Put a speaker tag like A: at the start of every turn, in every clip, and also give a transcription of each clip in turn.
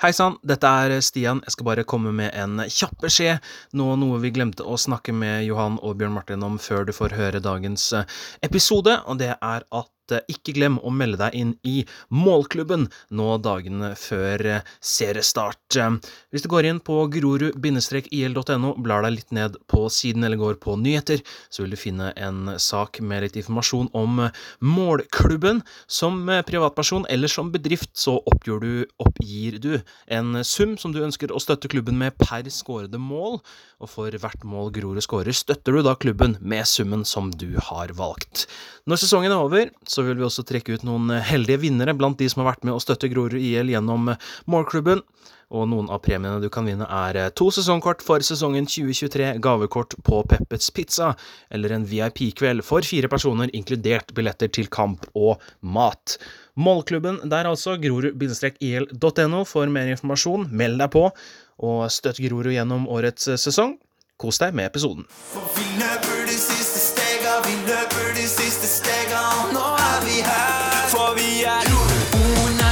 A: Hei sann, dette er Stian. Jeg skal bare komme med en kjapp beskjed. Nå noe vi glemte å snakke med Johan og Bjørn Martin om før du får høre dagens eh, episode, og det er at eh, ikke glem å melde deg inn i Målklubben nå dagene før eh, seriestart. Hvis du går inn på grorud-il.no, blar deg litt ned på siden eller går på nyheter, så vil du finne en sak med litt informasjon om Målklubben. Som privatperson eller som bedrift så oppgir du, oppgir du en sum som du ønsker å støtte klubben med per skårede mål, og for hvert mål Grorud skårer, støtter du da klubben med summen som du har valgt. Når sesongen er over, så vil vi også trekke ut noen heldige vinnere blant de som har vært med å støtte Grorud IL gjennom målklubben. Og noen av premiene du kan vinne er to sesongkort for sesongen 2023, gavekort på Peppets Pizza, eller en VIP-kveld for fire personer, inkludert billetter til kamp og mat. Målklubben der altså, grorud-il.no for mer informasjon. Meld deg på, og støtt Grorud gjennom årets sesong. Kos deg med episoden.
B: For vi never, vi løper de siste stegene. nå er vi her. For vi er. Oh. Oh. Oh. Oh,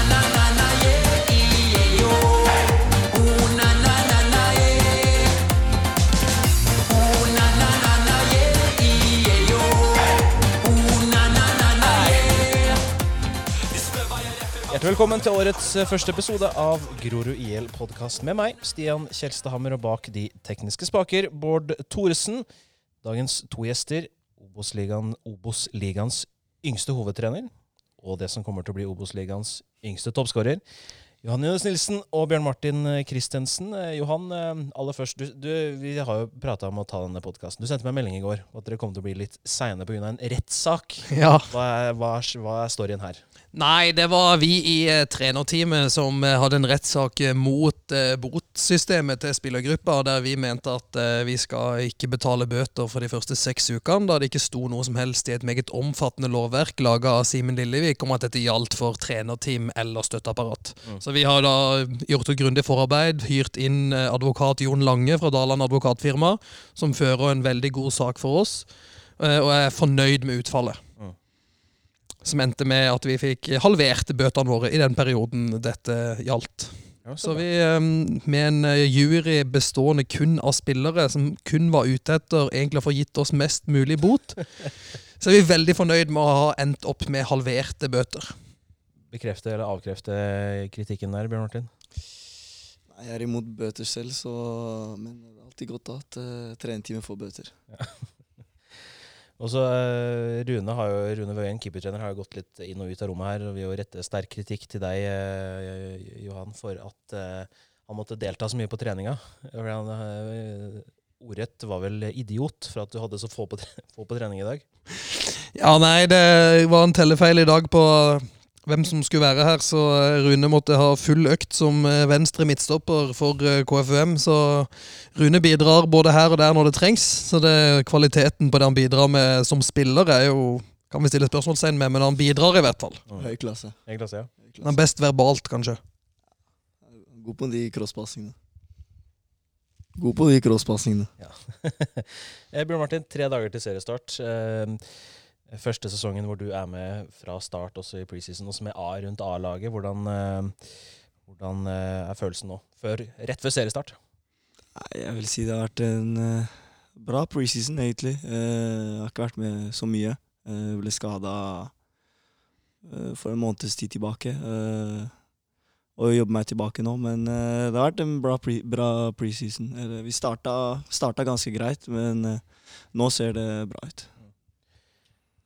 C: Hjertelig velkommen til årets eh, første episode av Grorud IL-podkast med meg, Stian Kjelstadhammer, og bak de tekniske spaker, Bård Thoresen. Dagens to gjester, Obos-ligaen, Obos-ligaens yngste hovedtrener, og det som kommer til å bli Obos-ligaens yngste toppskårer. Johan Jonas Nilsen og Bjørn Martin Christensen. Eh, Johan, eh, aller først, du, du, vi har jo prata om å ta denne podkasten. Du sendte meg en melding i går at dere kom til å bli litt seine pga. en rettssak.
D: Ja.
C: Hva, hva, hva er storyen her?
D: Nei, det var vi i eh, trenerteamet som eh, hadde en rettssak eh, mot eh, botsystemet til spillergruppa, der vi mente at eh, vi skal ikke betale bøter for de første seks ukene, da det ikke sto noe som helst i et meget omfattende lovverk laga av Simen Lillevik om at dette gjaldt for trenerteam eller støtteapparat. Så vi har da gjort et grundig forarbeid, hyrt inn eh, advokat Jon Lange fra Daland advokatfirma, som fører en veldig god sak for oss, eh, og er fornøyd med utfallet som endte med at vi fikk halvert bøtene våre i den perioden dette gjaldt.
C: Ja,
D: Så vi, eh, med en eh, jury bestående kun av spillere som kun var ute etter egentlig å få gitt oss mest mulig bot, så er vi veldig fornøyd med å ha endt opp med halverte bøter.
C: bekrefte eller avkrefte kritikken der, Bjørn Martin?
E: Nei, Jeg er imot bøter selv, så, men det er alltid godt da at uh, trenerteamet får bøter.
C: Og så eh, Rune har jo, Rune Wøien, keepertrener, har jo gått litt inn og ut av rommet her. og vil jo rette sterk kritikk til deg, eh, Johan, for at eh, han måtte delta så mye på treninga. Han, Ordrett var vel idiot for at du hadde så få på, få på trening i dag.
D: Ja, nei, det var en tellefeil i dag på hvem som skulle være her, så eh, Rune måtte ha full økt som eh, venstre midtstopper for eh, KFUM. Så Rune bidrar både her og der når det trengs. Så det, kvaliteten på det han bidrar med som spiller, er jo kan vi stille spørsmålstegn med, men han bidrar i hvert fall.
E: Høy klasse.
C: Høy klasse, ja.
E: Høy
D: Han er best verbalt, kanskje.
E: God på de crosspassingene. God på de crosspassingene.
C: Ja. Bjørn Martin, tre dager til seriestart. Første sesongen hvor du er med fra start også i preseason, også med A rundt A-laget. Hvordan, eh, hvordan eh, er følelsen nå? Før, rett før seriestart?
E: Jeg vil si det har vært en eh, bra preseason, egentlig. Jeg har ikke vært med så mye. Jeg ble skada for en måneds tid tilbake. og jobber meg tilbake nå, men det har vært en bra, pre preseason. Vi starta, starta ganske greit, men nå ser det bra ut.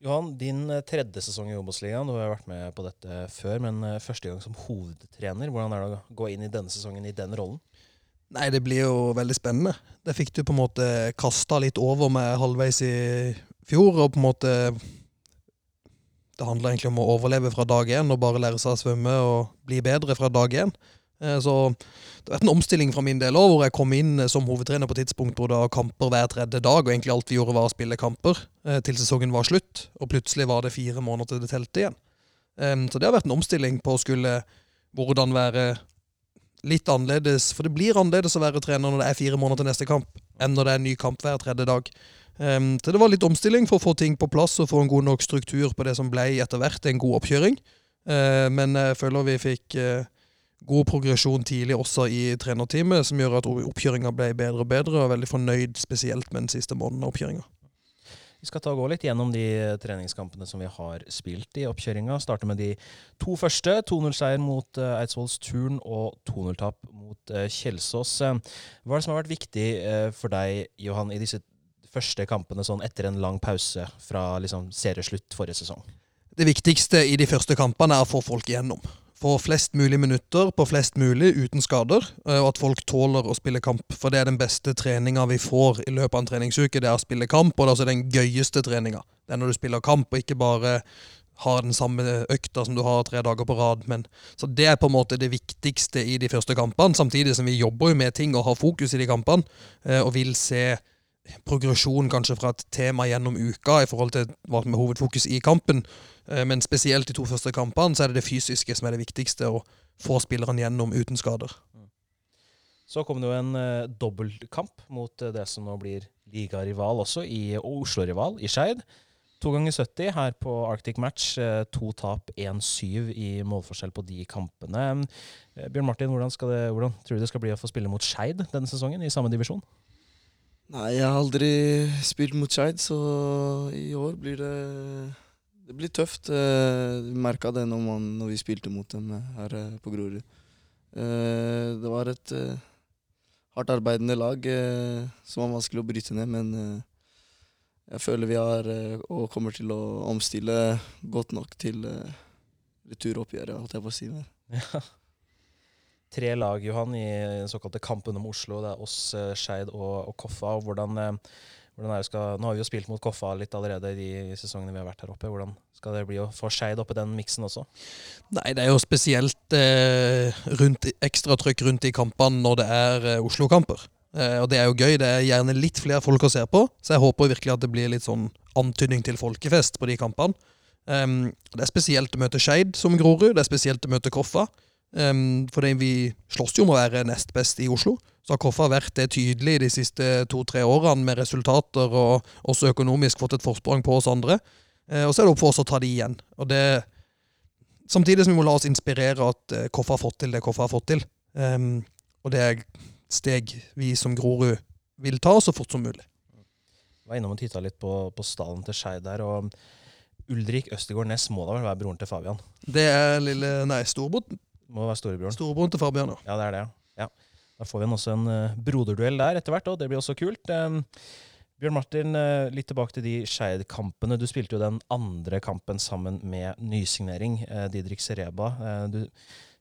C: Johan, din eh, tredje sesong i Obos-ligaen. Du har vært med på dette før, men eh, første gang som hovedtrener. Hvordan er det å gå inn i denne sesongen i den rollen?
D: Nei, det blir jo veldig spennende. Det fikk du på en måte kasta litt over med halvveis i fjor, og på en måte Det handler egentlig om å overleve fra dag én og bare lære seg å svømme og bli bedre fra dag én. Eh, Så det har vært en omstilling fra min del òg, hvor jeg kom inn som hovedtrener på tidspunkt hvor det var kamper hver tredje dag, og egentlig alt vi gjorde var å spille kamper eh, til sesongen var slutt. Og plutselig var det fire måneder til det telte igjen. Eh, Så det har vært en omstilling på å skulle hvordan være litt annerledes, for det blir annerledes å være trener når det er fire måneder til neste kamp, enn når det er en ny kamp hver tredje dag. Så det var litt omstilling for å få ting på plass og få en god nok struktur på det som ble etter hvert en god oppkjøring. Eh, men jeg føler vi fikk eh, god progresjon tidlig også i trenerteamet, som gjør at oppkjøringa ble bedre og bedre, og er veldig fornøyd spesielt med den siste måneden av oppkjøringa.
C: Vi skal ta og gå litt gjennom de treningskampene som vi har spilt i oppkjøringa. Starte med de to første. 2-0-seier mot uh, Eidsvolls Turn og 2-0-tap mot uh, Kjelsås. Eh, hva er det som har vært viktig uh, for deg, Johan, i disse første kampene sånn etter en lang pause fra liksom, serieslutt forrige sesong?
D: Det viktigste i de første kampene er å få folk igjennom få flest mulig minutter på flest mulig uten skader, eh, og at folk tåler å spille kamp. For det er den beste treninga vi får i løpet av en treningsuke, det er å spille kamp, og det er også den gøyeste treninga. Det er når du spiller kamp, og ikke bare har den samme økta som du har tre dager på rad. Men, så Det er på en måte det viktigste i de første kampene, samtidig som vi jobber jo med ting og har fokus i de kampene, eh, og vil se progresjon kanskje fra et tema gjennom uka i forhold til hva som er hovedfokus i kampen. Eh, men spesielt de to første kampene så er det det fysiske som er det viktigste. Å få spilleren gjennom uten skader.
C: Så kom det jo en uh, dobbeltkamp mot uh, det som nå blir ligarival også, i Oslo-rival, i Skeid. To ganger 70 her på Arctic Match. To tap, 1-7 i målforskjell på de kampene. Bjørn Martin, hvordan, det, hvordan, tror du det skal bli å få spille mot Skeid denne sesongen, i samme divisjon?
E: Nei, jeg har aldri spilt mot Skeid, så i år blir det det blir tøft. Eh, vi merka det når, man, når, vi spilte mot dem her eh, på Grorud. Eh, det var et hardt arbeidende lag som var vanskelig å bryte ned, men jeg føler vi har og kommer til å omstille godt nok til returoppgjøret, holdt jeg på å si. Ja.
C: Tre lag, Johan, i den såkalte kampen om Oslo. Det er oss, Skeid og, og Koffa. Hvordan skal, nå har vi jo spilt mot Koffa litt allerede i de sesongene vi har vært her oppe. Hvordan skal det bli å få Skeid oppi den miksen også?
D: Nei, Det er jo spesielt eh, rundt, ekstratrykk rundt i kampene når det er eh, Oslo-kamper. Eh, og det er jo gøy. Det er gjerne litt flere folk å se på, så jeg håper virkelig at det blir litt sånn antydning til folkefest på de kampene. Um, det er spesielt å møte Skeid som Grorud, det er spesielt å møte Koffa. Um, fordi vi slåss jo om å være nest best i Oslo. Så har Koffa vært det tydelig de siste to-tre årene med resultater, og også økonomisk fått et forsprang på oss andre. Uh, og så er det opp for oss å ta de igjen. Og det, samtidig som vi må la oss inspirere at uh, Koffa har fått til det Koffa har fått til. Um, og det er steg vi som Grorud vil ta så fort som mulig.
C: Jeg var innom og titta litt på, på stallen til Skeid der. og Ulrik Østegård Næss må da vel være broren til Fabian?
D: Det er lille Nei, storebroren.
C: Må være storebroren.
D: Storebroren til Fabian,
C: ja. det er det, ja. Da får vi også en uh, broderduell der etter hvert, og det blir også kult. Um, Bjørn Martin, uh, litt tilbake til de Skeid-kampene. Du spilte jo den andre kampen sammen med nysignering, uh, Didrik Sereba. du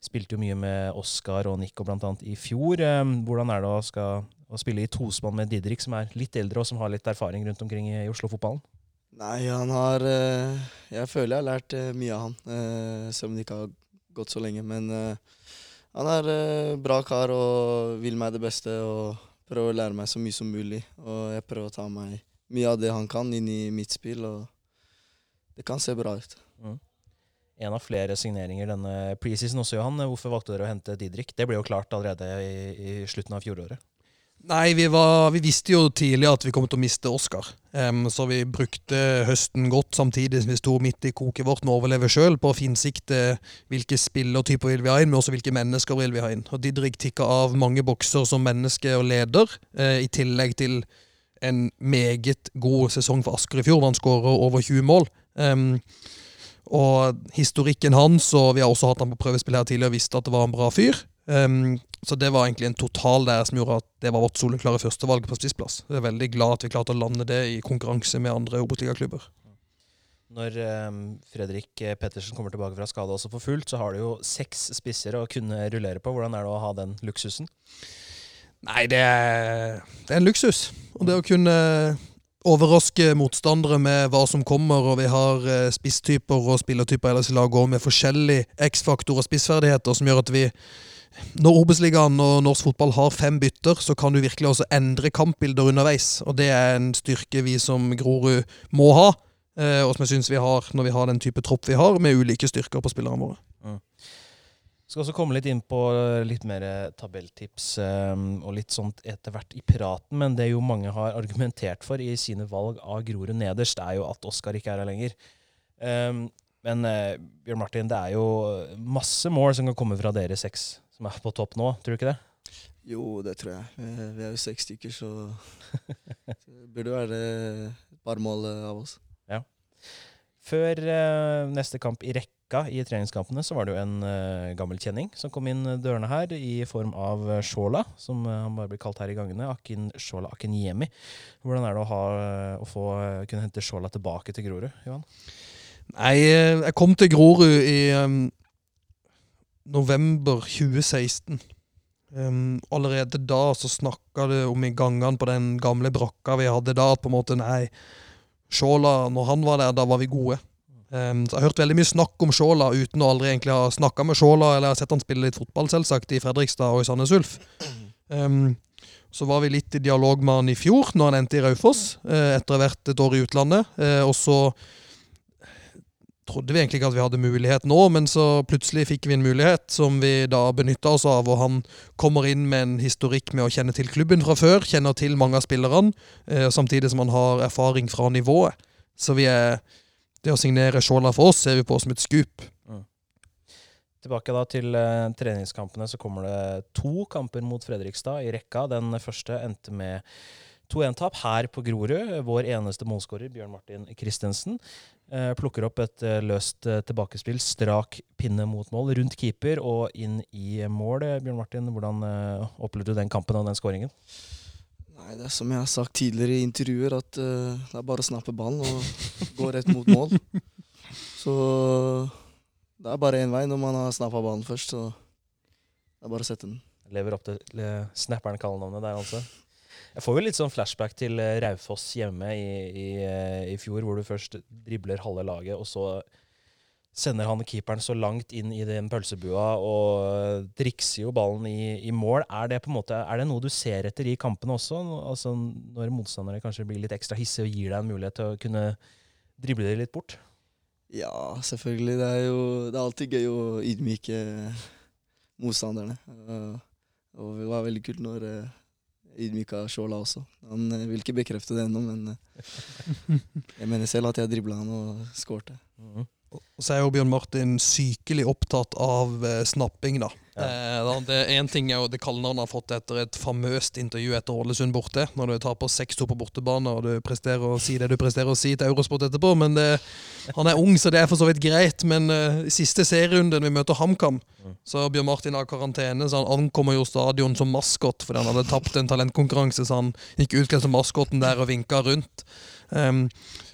C: spilte jo mye med Oskar og Nico blant annet i fjor. Um, hvordan er det å, skal, å spille i tospann med Didrik, som er litt eldre og som har litt erfaring rundt omkring i Oslo-fotballen?
E: Nei, han har Jeg føler jeg har lært mye av han, selv om det ikke har gått så lenge. Men han er uh, bra kar og vil meg det beste og prøver å lære meg så mye som mulig. Og jeg prøver å ta meg mye av det han kan, inn i mitt spill, og det kan se bra ut. Mm.
C: En av flere signeringer denne preseason også, Johan. Hvorfor valgte dere å hente Didrik? Det ble jo klart allerede i, i slutten av fjoråret.
D: Nei, vi, var, vi, visste jo tidlig at vi kom til å miste Oscar. Um, så vi brukte høsten godt, samtidig som vi sto midt i koket vårt med å overleve sjøl, på å finsikte hvilke spillertyper vil vi ha inn, men også hvilke mennesker vil vi ha inn. Og Didrik tikka av mange bokser som menneske og leder, uh, i tillegg til en meget god sesong for Asker i fjor, hvor han skårer over 20 mål. Um, og historikken hans, og vi har også hatt han på prøvespill her tidligere, visste at det var en bra fyr. Um, så det var egentlig en total der som gjorde at det var vårt soleklare førstevalg på spissplass. Jeg er veldig glad at vi klarte å lande det i konkurranse med andre Obos-ligaklubber.
C: Når um, Fredrik Pettersen kommer tilbake fra skade også for fullt, så har du jo seks spisser å kunne rullere på. Hvordan er det å ha den luksusen?
D: Nei, det er, det er en luksus. Og det å kunne overraske motstandere med hva som kommer, og vi har eh, spisstyper og spillertyper ellers i laget med forskjellig X-faktor og spissferdigheter som gjør at vi når Obos-ligaen og norsk fotball har fem bytter, så kan du virkelig også endre kampbilder underveis. Og det er en styrke vi som Grorud må ha, eh, og som jeg syns vi har når vi har den type tropp vi har, med ulike styrker på spillerne våre. Mm.
C: Skal også komme litt inn på litt mer tabelltips um, og litt sånt etter hvert i praten, men det jo mange har argumentert for i sine valg av Grorud nederst, er jo at Oskar ikke er her lenger. Men Bjørn Martin, det er jo masse mål som kan komme fra dere seks som er på topp nå, tror du ikke det?
E: Jo, det tror jeg. Vi, er jo seks stykker, så, det burde være et par mål eh, av oss.
C: Før eh, neste kamp i rekka i treningskampene, så var det jo en eh, gammel kjenning som kom inn dørene her, i form av Shola, som han bare blir kalt her i gangene. Akin Shola Akinyemi. Hvordan er det å, ha, å få kunne hente Shola tilbake til Grorud, Johan?
D: Nei, jeg kom til Grorud i um, november 2016. Um, allerede da så snakka det om i gangene på den gamle brakka vi hadde da, at på en måte nei, Sjåla, når han var der, da var vi gode. Um, så Jeg har hørt veldig mye snakk om Sjåla uten å aldri egentlig ha snakka med Sjåla, eller sett han spille litt fotball, selvsagt, i Fredrikstad og i Sandnes Ulf. Um, så var vi litt i dialog med han i fjor, når han endte i Raufoss, uh, etter å ha vært et år i utlandet. Uh, og så trodde vi egentlig ikke at vi hadde mulighet nå, men så plutselig fikk vi en mulighet som vi da benytta oss av. Og han kommer inn med en historikk med å kjenne til klubben fra før, kjenner til mange av spillerne, eh, samtidig som han har erfaring fra nivået. Så vi er det å signere Sjåla for oss ser vi på som et skup.
C: Tilbake da til eh, treningskampene, så kommer det to kamper mot Fredrikstad i rekka. Den første endte med 2-1-tap her på Grorud. Vår eneste målskårer, Bjørn Martin Christensen, plukker opp et eh, løst eh, tilbakespill, strak pinne mot mål, rundt keeper og inn i mål. Eh, Bjørn Martin, hvordan eh, opplevde du den kampen og den skåringen?
E: Nei, det er som jeg har sagt tidligere i intervjuer, at uh, det er bare å snappe ballen og gå rett mot mål. Så det er bare én vei når man har snappa ballen først, så det er bare å sette den.
C: Lever opp til eh, snapperen kallenavnet der, altså. Jeg får jo litt sånn flashback til eh, Raufoss hjemme i, i, eh, i fjor, hvor du først dribler halve laget, og så sender han keeperen så langt inn i den pølsebua og trikser drikser jo ballen i, i mål. Er det måte, er det noe du ser etter i kampene også? Altså Når motstandere kanskje blir litt ekstra hissige og gir deg en mulighet til å kunne drible det litt bort?
E: Ja, selvfølgelig. Det er jo det er alltid gøy å ydmyke motstanderne. Og, det var veldig kult når eh, ydmyka Sjåla også. Han eh, vil ikke bekrefte det ennå, men eh, jeg mener selv at jeg dribla han og skårte.
C: Mhm.
D: Og så er jo Bjørn Martin sykelig opptatt av eh, snapping, da.
C: Ja.
D: Eh, Én ting er jo det kallenavnet han har fått etter et famøst intervju etter Ålesund borte, når du taper 6-2 på bortebane og du presterer å si det du presterer å si til Eurosport etterpå. Men det, han er ung, så det er for så vidt greit. Men eh, i siste serierunden vi møter HamKam,
C: Mm.
D: så Bjørn Martin har karantene, så han ankommer jo stadion som maskot fordi han hadde tapt en talentkonkurranse, så han gikk utkledd som maskoten der og vinka rundt. Um,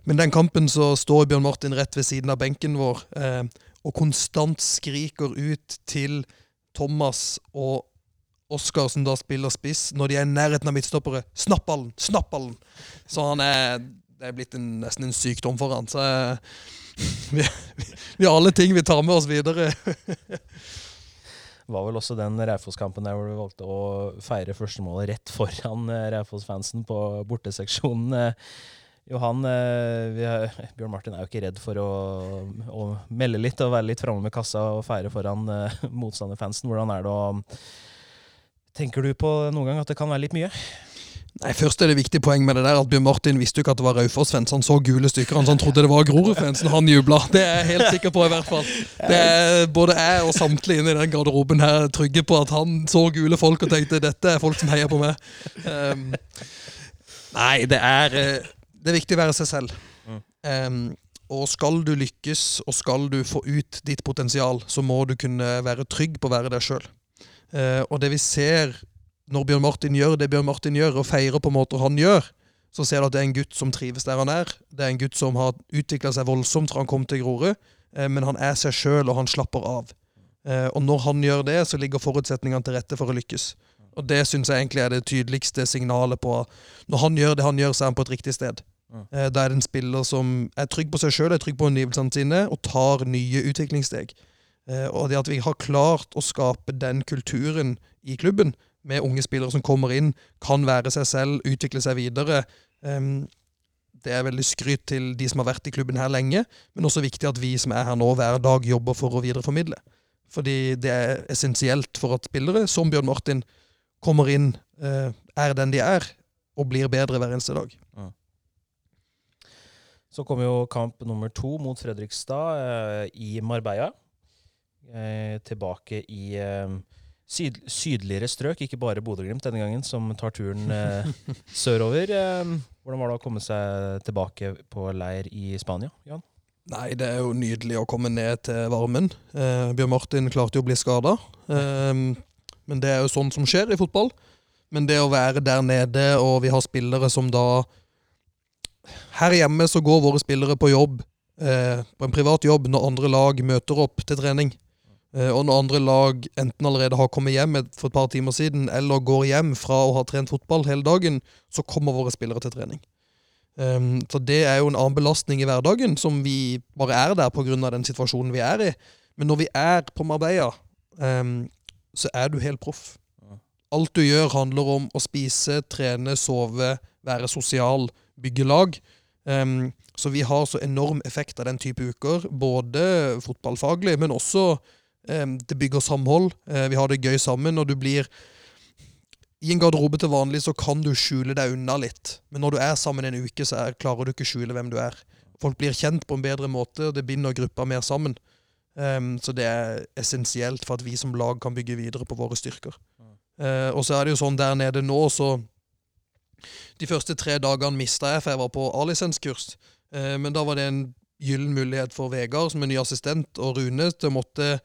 D: men den kampen så står Bjørn Martin rett ved siden av benken vår eh, og konstant skriker ut til Thomas og Oskar, som da spiller spiss, når de er i nærheten av midtstoppere 'Snapp ballen! Snapp ballen!' Så han er Det er blitt en, nesten en sykdom for han. Så eh, vi, vi har alle ting vi tar med oss videre.
C: var vel også den Raufoss-kampen der hvor du valgte å feire førstemålet rett foran eh, Raufoss-fansen på borteseksjonen. Johan, eh, er, Bjørn Martin er jo ikke redd for å, å melde litt og være litt framme med kassa og feire foran eh, motstanderfansen. Hvordan er det å Tenker du på noen gang at det kan være litt mye?
D: Nei, Først er det viktig poeng med det der at Bjørn Martin visste jo ikke at det var Raufoss-fans. Han så gule stykker, han, så trodde det var Grorud-fansen. Han jubla. Det er jeg helt sikker på, i hvert fall. Det er Både jeg og samtlige inne i den garderoben her er trygge på at han så gule folk og tenkte dette er folk som heier på meg. Um, nei, det er eh, Det er viktig å være seg selv.
C: Mm.
D: Um, og skal du lykkes, og skal du få ut ditt potensial, så må du kunne være trygg på å være deg sjøl. og det vi ser når Bjørn Martin gjør det Bjørn Martin gjør, og feirer på måter han gjør, så ser du at det er en gutt som trives der han er. Det er en gutt som har utvikla seg voldsomt fra han kom til Grorud, uh, men han er seg sjøl, og han slapper av. Uh, og når han gjør det, så ligger forutsetningene til rette for å lykkes. Og det syns jeg egentlig er det tydeligste signalet på Når han gjør det han gjør, så er han på et riktig sted.
C: Mm.
D: Eh, Da er det en spiller som er trygg på seg sjøl, er trygg på omgivelsene sine, og tar nye utviklingssteg. Eh, Og det at vi har klart å skape den kulturen i klubben, med unge spillere som kommer inn, kan være seg selv, utvikle seg videre. Em, det er veldig skryt til de som har vært i klubben her lenge, men også viktig at vi som er her nå hver dag jobber for å videreformidle. Fordi det er essensielt for at spillere som Bjørn Martin kommer inn, eh, er den de er, og blir bedre hver eneste dag.
C: Så kom jo kamp nummer to mot Fredrikstad eh, i Marbella. Eh, tilbake i eh, syd, sydligere strøk, ikke bare Bodø-Glimt denne gangen, som tar turen eh, sørover. Eh, hvordan var det å komme seg tilbake på leir i Spania? Jan?
D: Nei, det er jo nydelig å komme ned til varmen. Eh, Bjørn Martin klarte jo å bli skada. Eh, men det er jo sånn som skjer i fotball. Men det å være der nede, og vi har spillere som da Her hjemme så går våre spillere på jobb, eh, på en privat jobb, når andre lag møter opp til trening. Eh, og når andre lag enten allerede har kommet hjem for et par timer siden, eller går hjem fra å ha trent fotball hele dagen, så kommer våre spillere til trening. Um, så det er jo en annen belastning i hverdagen, som vi bare er der pga. den situasjonen vi er i. Men når vi er på Marbella, um, så er du helt proff. Alt du gjør, handler om å spise, trene, sove, være sosial, bygge lag. Um, så vi har så enorm effekt av den type uker, både fotballfaglig, men også um, det bygger samhold. Uh, vi har det gøy sammen, og du blir i en garderobe til vanlig så kan du skjule deg unna litt, men når du er sammen en uke, så er, klarer du ikke skjule hvem du er. Folk blir kjent på en bedre måte, og det binder gruppa mer sammen. Um, så det er essensielt for at vi som lag kan bygge videre på våre styrker. Uh, og så er det jo sånn der nede nå, så De første tre dagene mista jeg, for jeg var på A-lisenskurs. Eh, men da var det en gyllen mulighet for Vegard, som er ny assistent, og Rune til å måtte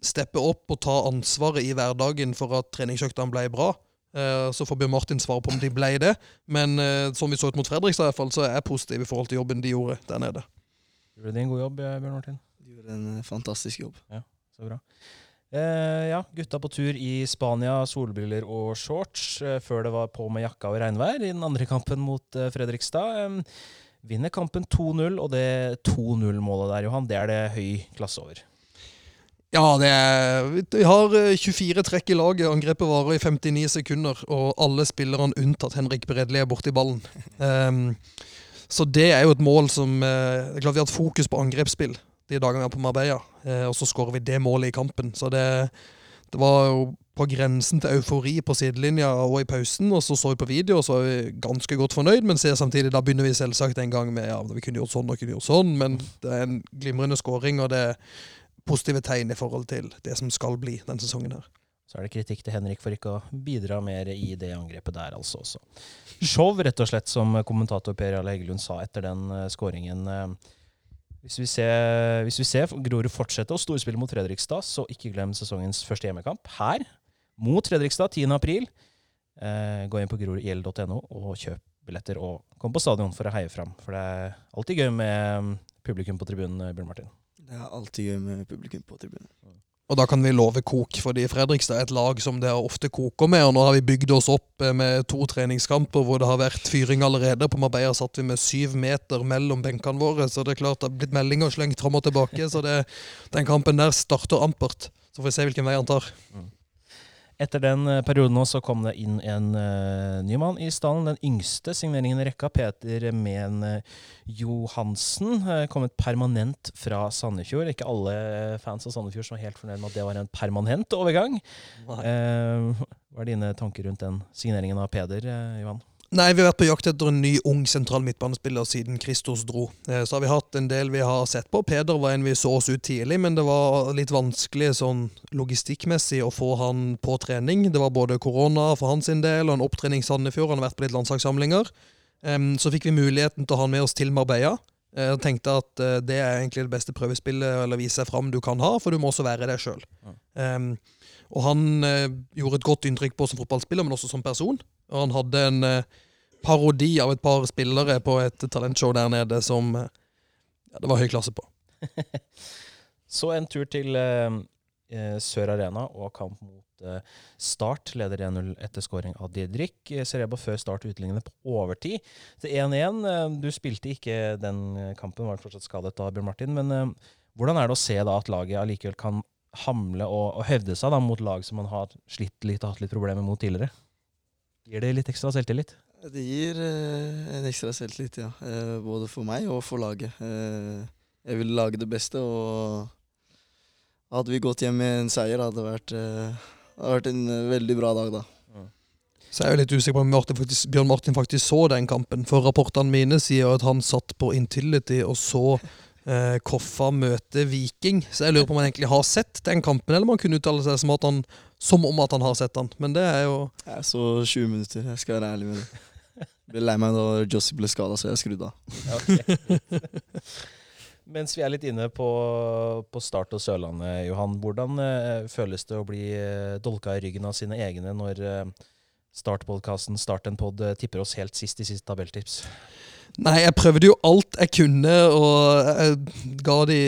D: steppe opp og ta ansvaret i hverdagen for at treningsøktene ble bra. Eh, Så får Bjørn Martin svare på om de ble det. Men eh, som vi så ut mot Fredrikstad, i hvert fall, så er jeg positiv i forhold til jobben de gjorde der nede.
C: Gjorde de en god jobb, Bjørn Martin?
E: De gjorde en fantastisk jobb.
C: Ja, Så bra. Eh, ja, gutta på tur i Spania, solbriller og shorts, eh, før det var på med jakka og regnvær i den andre kampen mot eh, Fredrikstad. Eh, vinner kampen 2-0, og det 2-0-målet der, Johan, det er det høy klasse over.
D: Ja, er, vi har eh, 24 trekk i laget. Angrepet varer i 59 sekunder, og alle spillerne unntatt Henrik Bredli er borti ballen. Um, så det er jo et mål som eh, Det er klart vi har hatt fokus på angrepsspill de dagene vi er på Marbella, eh, og så skårer vi det målet i kampen. Så det, det var jo på grensen til eufori på sidelinja og i pausen, og så så vi på video, og så var vi ganske godt fornøyd, men ser samtidig da begynner vi selvsagt en gang med ja, vi kunne gjort sånn og kunne gjort sånn, men det er en glimrende skåring, og det er positive tegn i forhold til det som skal bli denne sesongen her.
C: Så er det kritikk til Henrik for ikke å bidra mer i det angrepet der, altså også. Show, rett og slett, som kommentator Per Jarle Heggelund sa etter den uh, skåringen. Hvis vi ser, hvis vi ser Grorud fortsette å storspille mot Fredrikstad, så ikke glem sesongens første hjemmekamp her mot Fredrikstad 10. april. Eh, gå inn på grorudiel.no og kjøp billetter, og kom på stadion for å heie fram. For det er alltid gøy med mm, publikum på tribunen, eh, Bjørn Martin.
E: Det er alltid gøy med publikum på tribunen.
D: Og da kan vi love kok, fordi Fredrikstad er et lag som det ofte koker med. Og nå har vi bygd oss opp eh, med to treningskamper hvor det har vært fyring allerede. På Marbella satt vi med syv meter mellom benkene våre, så det er klart det har blitt meldinger slengt fram og tilbake. Så det, den kampen der starter ampert. Så får vi se hvilken vei han tar.
C: Etter den eh, perioden nå så kom det inn en uh, ny mann i stallen. Den yngste signeringen i rekka, Peter Men eh, Johansen, uh, kommet permanent fra Sandefjord. Ikke alle fans av Sandefjord som var helt fornøyd med at det var en permanent overgang. Uh, hva er dine tanker rundt den signeringen av Peder, Johan?
D: Nei, vi har vært på jakt etter en ny ung sentral midtbanespiller siden Kristos dro. Eh, Så har vi hatt en del vi har sett på. Peder var en vi så oss ut tidlig, men det var litt vanskelig sånn logistikkmessig å få han på trening. Det var både korona for hans del og en opptrening i Sandefjord. Han har vært på litt landslagssamlinger. Så fikk vi muligheten til å ha han med oss til Marbella. Jeg tenkte at eh, det er egentlig det beste prøvespillet eller vise seg fram du kan ha, for du må også være deg sjøl. Og han uh, gjorde et godt inntrykk på som fotballspiller, men også som person. Og han hadde en eh, parodi av et par spillere på et talentshow der nede som eh, ja, det var høy klasse på.
C: Så en tur til eh, eh, Sør Arena og kamp mot eh, Start. Leder 1-0 etter skåring av Didrik. Serebo før Start utlignet på overtid til 1-1. Eh, Du spilte ikke den kampen, var fortsatt skadet da, Bjørn Martin. Men eh, hvordan er det å se da at laget allikevel kan hamle og, og hevde seg da mot lag som man har slitt litt og hatt litt problemer mot tidligere? Gir det litt ekstra selvtillit?
E: Det gir eh, en ekstra selvtillit, ja. Eh, både for meg og for laget. Eh, jeg vil lage det beste, og hadde vi gått hjem med en seier, hadde det vært, eh, hadde vært en eh, veldig bra dag da.
D: Så jeg er jo litt usikker på om Martin faktisk, Bjørn Martin faktisk så den kampen. For rapportene mine sier at han satt på Intility og så eh, Koffa møte Viking. Så jeg lurer på om han egentlig har sett den kampen, eller om han kunne uttale seg som at han som om at han har sett han. Men det er jo
E: Jeg så 20 minutter, jeg skal være ærlig med det. Ble lei meg da Jossi ble skada, så jeg skrudde av.
C: Ja. Mens vi er litt inne på, på Start og Sørlandet, Johan. Hvordan eh, føles det å bli eh, dolka i ryggen av sine egne når eh, Startpodkasten Start en pod eh, tipper oss helt sist i siste tabelltips?
D: Nei, jeg prøvde jo alt jeg kunne, og jeg ga de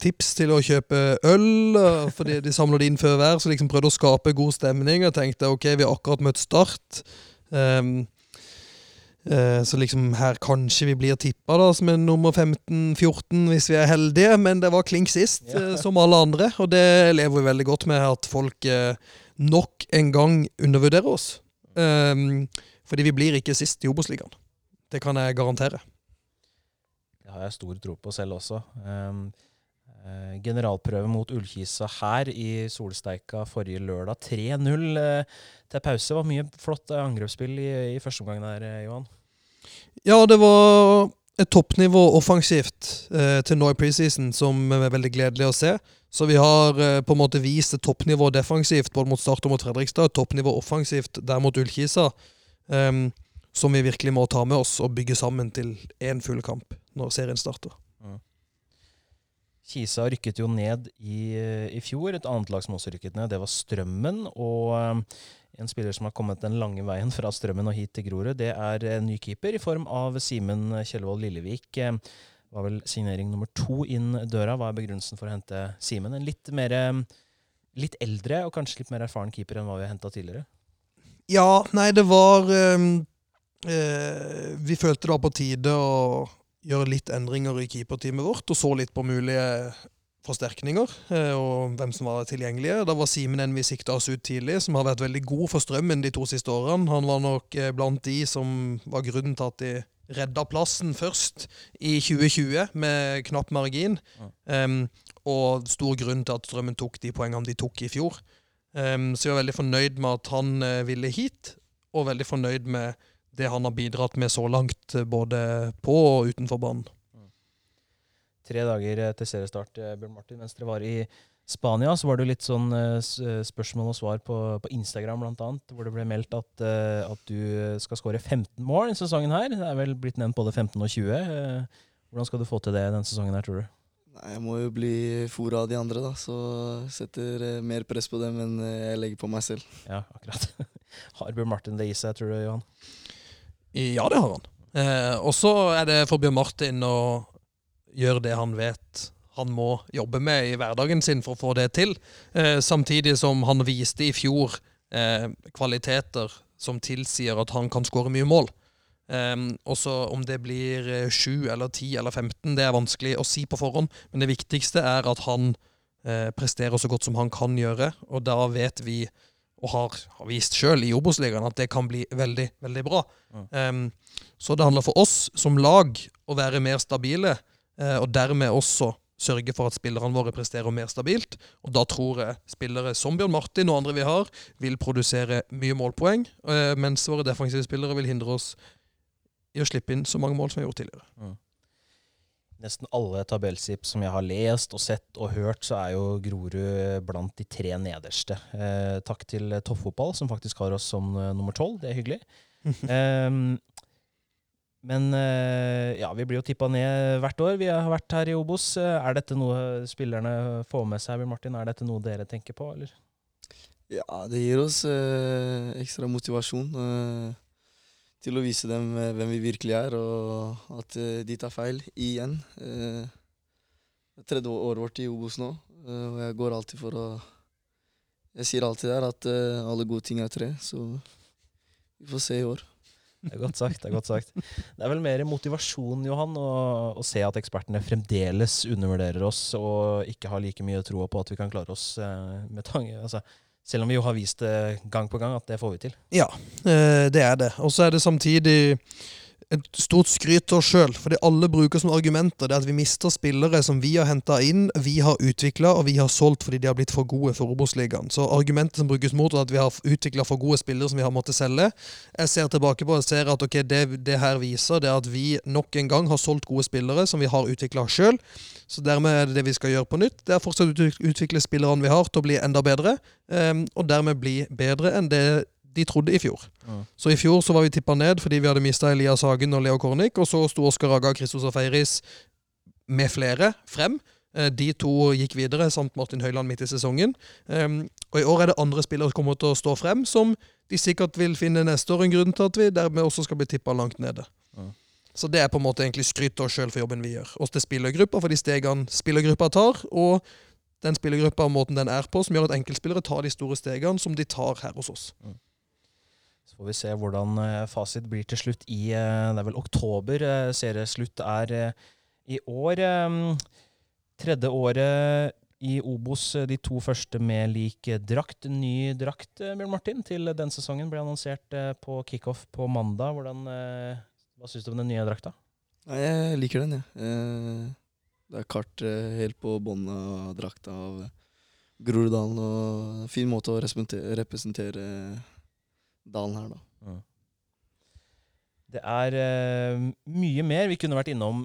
D: tips til å kjøpe øl, fordi de samla det inn før hver, så liksom prøvde å skape god stemning. Og tenkte ok, vi har akkurat møtt Start. Um, uh, så liksom her kanskje vi blir tippa da som en nummer 15-14 hvis vi er heldige, men det var klink sist,
C: Ja.
D: uh, som alle andre. Og det lever vi veldig godt med, at folk uh, nok en gang undervurderer oss. Um, fordi vi blir ikke sist i Obos-ligaen. Det kan jeg garantere.
C: Det har jeg stor tro på selv også. Um, uh, generalprøve mot Ullkisa her i solsteika forrige lørdag. 3-0 uh, til pause. var mye flott eh, angrepsspill i, i første omgang der, eh, Johan.
D: Ja, det var et toppnivå offensivt uh, til nå i preseason som er veldig gledelig å se. Så vi har eh, på en måte vist et toppnivå defensivt både mot Start og mot Fredrikstad. Et toppnivå offensivt der mot Ullkisa. ehm, som vi virkelig må ta med oss og bygge sammen til én full kamp når serien starter.
C: Kisa rykket jo ned i, eh, i fjor. Et annet lag som også rykket ned, det var Strømmen. Og um, en spiller som har kommet den lange veien fra Strømmen og hit til Grorud, det er en ny keeper i form av Simen Kjellvold Lillevik. Det var vel signering nummer to inn døra. Hva er begrunnelsen for å hente Simen? En litt mer eh, Litt eldre og kanskje litt mer erfaren keeper enn hva vi har henta tidligere.
D: Ja, nei, det var ehm, eh, Vi følte det var på tide å gjøre litt endringer i keeperteamet vårt, og så litt på mulige forsterkninger eh, og hvem som var tilgjengelige. Da var Simen en vi sikta oss ut tidlig, som har vært veldig god for Strømmen de to siste årene. Han var nok eh, blant de som var grunnen til at de redda plassen først i 2020 med knapp margin. Em, og stor grunn til at Strømmen tok de poengene de tok i fjor. Em, så jeg var veldig fornøyd med at han eh, ville hit, og veldig fornøyd med det han har bidratt med så langt, eh, både på og utenfor banen.
C: Tre dager eh, til seriestart, eh, Bjørn Martin. Mens dere var i Spania, så var det litt sånn spørsmål og svar på, på Instagram, blant annet, hvor det ble meldt at, at du skal skåre 15 mål denne sesongen her. Det er vel blitt nevnt både 15 og 20. Eh, Hvordan skal du få til det denne sesongen her, tror du?
E: Nei, Jeg må jo bli fora av de andre, da, så setter mer press på dem enn jeg legger på meg selv.
C: Ja, akkurat. Har Bjørn Martin det i seg, tror du, Johan?
D: Ja, det har han. Eh, og så er det for Bjørn Martin å gjøre det han vet han må jobbe med i hverdagen sin for å få det til. Eh, samtidig som han viste i fjor eh, kvaliteter som tilsier at han kan skåre mye mål. Um, også om det blir eh, 7 eller 10 eller 15, det er vanskelig å si på forhånd. Men det viktigste er at han eh, presterer så godt som han kan gjøre. Og da vet vi, og har, har vist sjøl i Obos-ligaen, at det kan bli veldig, veldig bra. Um, så det handler for oss som lag å være mer stabile, uh, og dermed også sørge for at spillerne våre presterer mer stabilt. Og da tror jeg spillere som Bjørn Martin og andre vi har, vil produsere mye målpoeng, eh, mens våre defensive spillere vil hindre oss i å slippe inn så mange mål som vi har gjort tidligere.
C: Nesten alle tabellsip som jeg har lest og sett og hørt, så er jo Grorud blant de tre nederste. Eh, takk til Toppfotball, som faktisk har oss som uh, nummer tolv. Det er hyggelig. um, men eh, ja, vi blir jo tippa ned hvert år. Vi har vært her i Obos. Eh, Er dette noe spillerne får med seg, Martin? Er dette noe dere tenker på, eller?
E: Ja, det gir oss eh, ekstra motivasjon eh, til å vise dem eh, hvem vi virkelig er, og at eh, de tar feil igjen. Eh, det er tredje året vårt i Obos nå, og jeg går alltid for å Jeg sier alltid der at alle gode ting er tre, så vi får se i år.
C: Det er godt sagt. Det er godt sagt. Det er vel mer motivasjon, Johan, å, å se at ekspertene fremdeles undervurderer oss og ikke har like mye tro på at vi kan klare oss med tanke altså, Selv om vi jo har vist det gang på gang at det får vi til.
D: Ja, eh, det er det. Og så er det samtidig et stort skryt til oss sjøl, fordi alle bruker som argumenter det at vi mister spillere som vi har henta inn, vi har utvikla og vi har solgt fordi de har blitt for gode for Obos-ligaen. Så argumentet som brukes mot at vi har utvikla for gode spillere som vi har måttet selge. Jeg ser tilbake på og ser at okay, det, det her viser det at vi nok en gang har solgt gode spillere som vi har utvikla sjøl. Så dermed er det det vi skal gjøre på nytt. Det er fortsatt å utvikle spillerne vi har til å bli enda bedre, Um, og dermed bli bedre enn det de trodde i fjor.
C: Mm.
D: Så i fjor så var vi tippa ned fordi vi hadde mista Elias Hagen og Leo Kornic, og så sto Oskar Aga, Christos Feiris med flere frem. Eh, De to gikk videre, samt Martin Høiland midt i sesongen. Um, og i år er det andre spillere som kommer til å stå frem, som de sikkert vil finne neste år en grunn til at vi dermed også skal bli tippa langt nede. Så det er på en måte egentlig skryt av oss sjøl for jobben vi gjør. Oss til spillergruppa for de stegene spillergruppa tar, og den spillergruppa og måten den er på, som gjør at enkeltspillere tar de store stegene som de tar her hos oss.
C: Så får vi se hvordan eh, fasit blir til slutt i eh, Det er vel oktober eh, serieslutt er i år. eh, Tredje året i Obos, de to første med lik drakt. Ny drakt, Bjørn Martin, til den sesongen ble annonsert på kickoff på mandag. Hvordan, hva syns du om den nye drakta?
E: Nei, jeg liker den, jeg. Eh, det er kart eh, helt på båndet av drakta av Groruddalen. Og fin måte å representere, representere dalen her, da.
C: Det er eh, mye mer vi kunne vært innom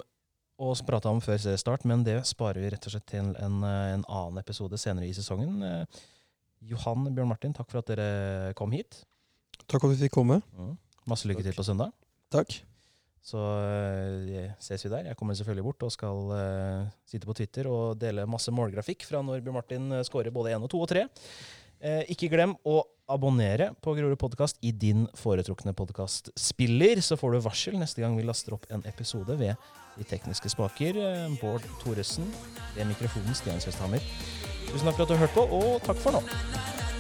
C: og prata om før seriestart, men det sparer vi rett og slett til en, eh, en annen episode senere i sesongen. Eh, Johan Bjørn Martin, takk for at dere kom hit.
D: Takk for at vi fikk komme.
C: Masse lykke til på søndag.
D: Takk.
C: Så eh, ses vi der. Jeg kommer selvfølgelig bort og skal uh, sitte på Twitter og dele masse målgrafikk fra når Bjørn Martin eh, scorer både én og to og tre. Eh, ikke glem å abonnere på Grorud podkast i din foretrukne podkastspiller, så får du varsel neste gang vi laster opp en episode ved De tekniske spaker. Eh, Bård Thoresen ved mikrofonen Stian Kjøsthammer. Tusen takk for at du har hørt på, og takk for nå.